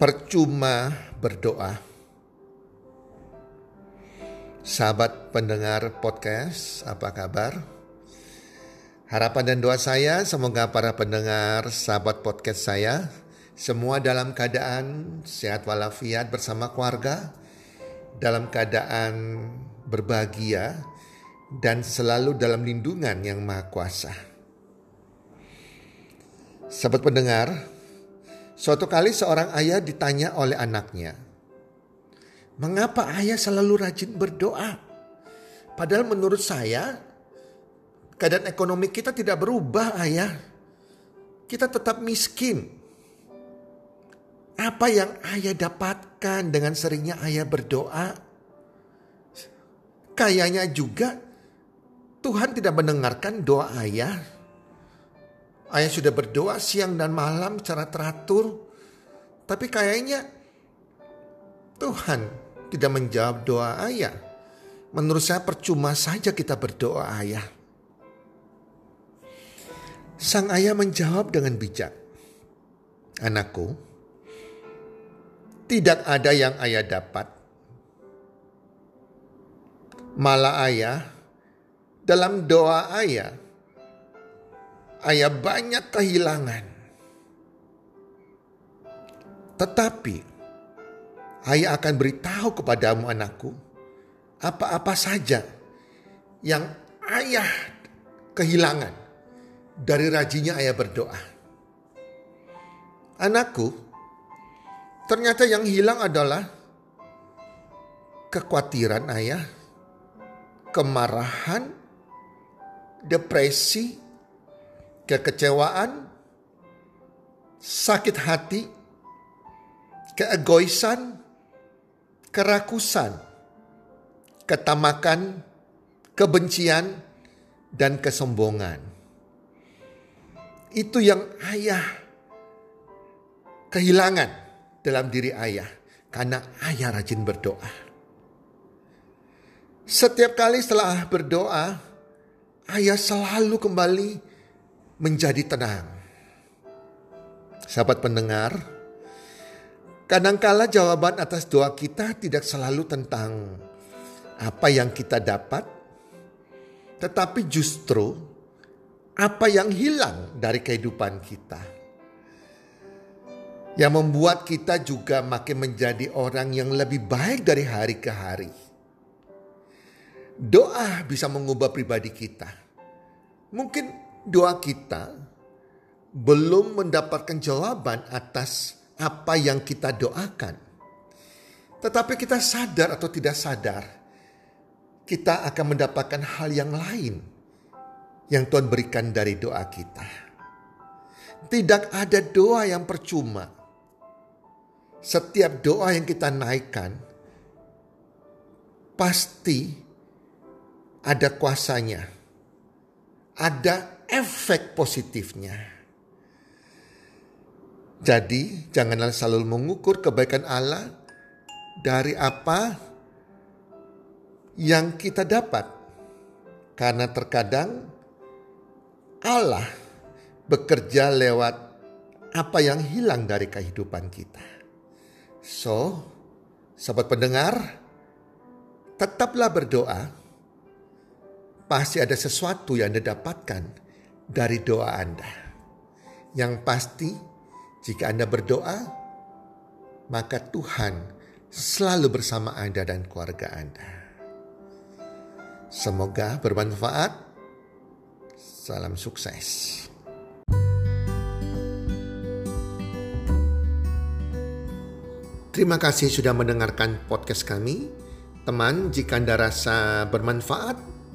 Percuma berdoa. Sahabat pendengar podcast, apa kabar? Harapan dan doa saya semoga para pendengar sahabat podcast saya semua dalam keadaan sehat walafiat bersama keluarga, dalam keadaan berbahagia dan selalu dalam lindungan yang maha kuasa. Sahabat pendengar, Suatu kali seorang ayah ditanya oleh anaknya, "Mengapa ayah selalu rajin berdoa?" Padahal menurut saya keadaan ekonomi kita tidak berubah, ayah. Kita tetap miskin. Apa yang ayah dapatkan dengan seringnya ayah berdoa? Kayaknya juga Tuhan tidak mendengarkan doa ayah. Ayah sudah berdoa siang dan malam secara teratur. Tapi kayaknya Tuhan tidak menjawab doa ayah. Menurut saya percuma saja kita berdoa ayah. Sang ayah menjawab dengan bijak. Anakku, tidak ada yang ayah dapat. Malah ayah dalam doa ayah ayah banyak kehilangan. Tetapi ayah akan beritahu kepadamu anakku apa-apa saja yang ayah kehilangan dari rajinnya ayah berdoa. Anakku, ternyata yang hilang adalah kekhawatiran ayah, kemarahan, depresi, kekecewaan, sakit hati, keegoisan, kerakusan, ketamakan, kebencian, dan kesombongan. Itu yang ayah kehilangan dalam diri ayah karena ayah rajin berdoa. Setiap kali setelah berdoa, ayah selalu kembali menjadi tenang. Sahabat pendengar, kadangkala jawaban atas doa kita tidak selalu tentang apa yang kita dapat, tetapi justru apa yang hilang dari kehidupan kita. Yang membuat kita juga makin menjadi orang yang lebih baik dari hari ke hari. Doa bisa mengubah pribadi kita. Mungkin doa kita belum mendapatkan jawaban atas apa yang kita doakan. Tetapi kita sadar atau tidak sadar, kita akan mendapatkan hal yang lain yang Tuhan berikan dari doa kita. Tidak ada doa yang percuma. Setiap doa yang kita naikkan pasti ada kuasanya. Ada efek positifnya. Jadi, janganlah selalu mengukur kebaikan Allah dari apa yang kita dapat, karena terkadang Allah bekerja lewat apa yang hilang dari kehidupan kita. So, sahabat pendengar, tetaplah berdoa. Pasti ada sesuatu yang Anda dapatkan dari doa Anda. Yang pasti Jika Anda berdoa, maka Tuhan selalu bersama Anda dan keluarga Anda. Semoga bermanfaat. Salam sukses. Terima kasih sudah mendengarkan podcast kami. Teman, jika Anda rasa bermanfaat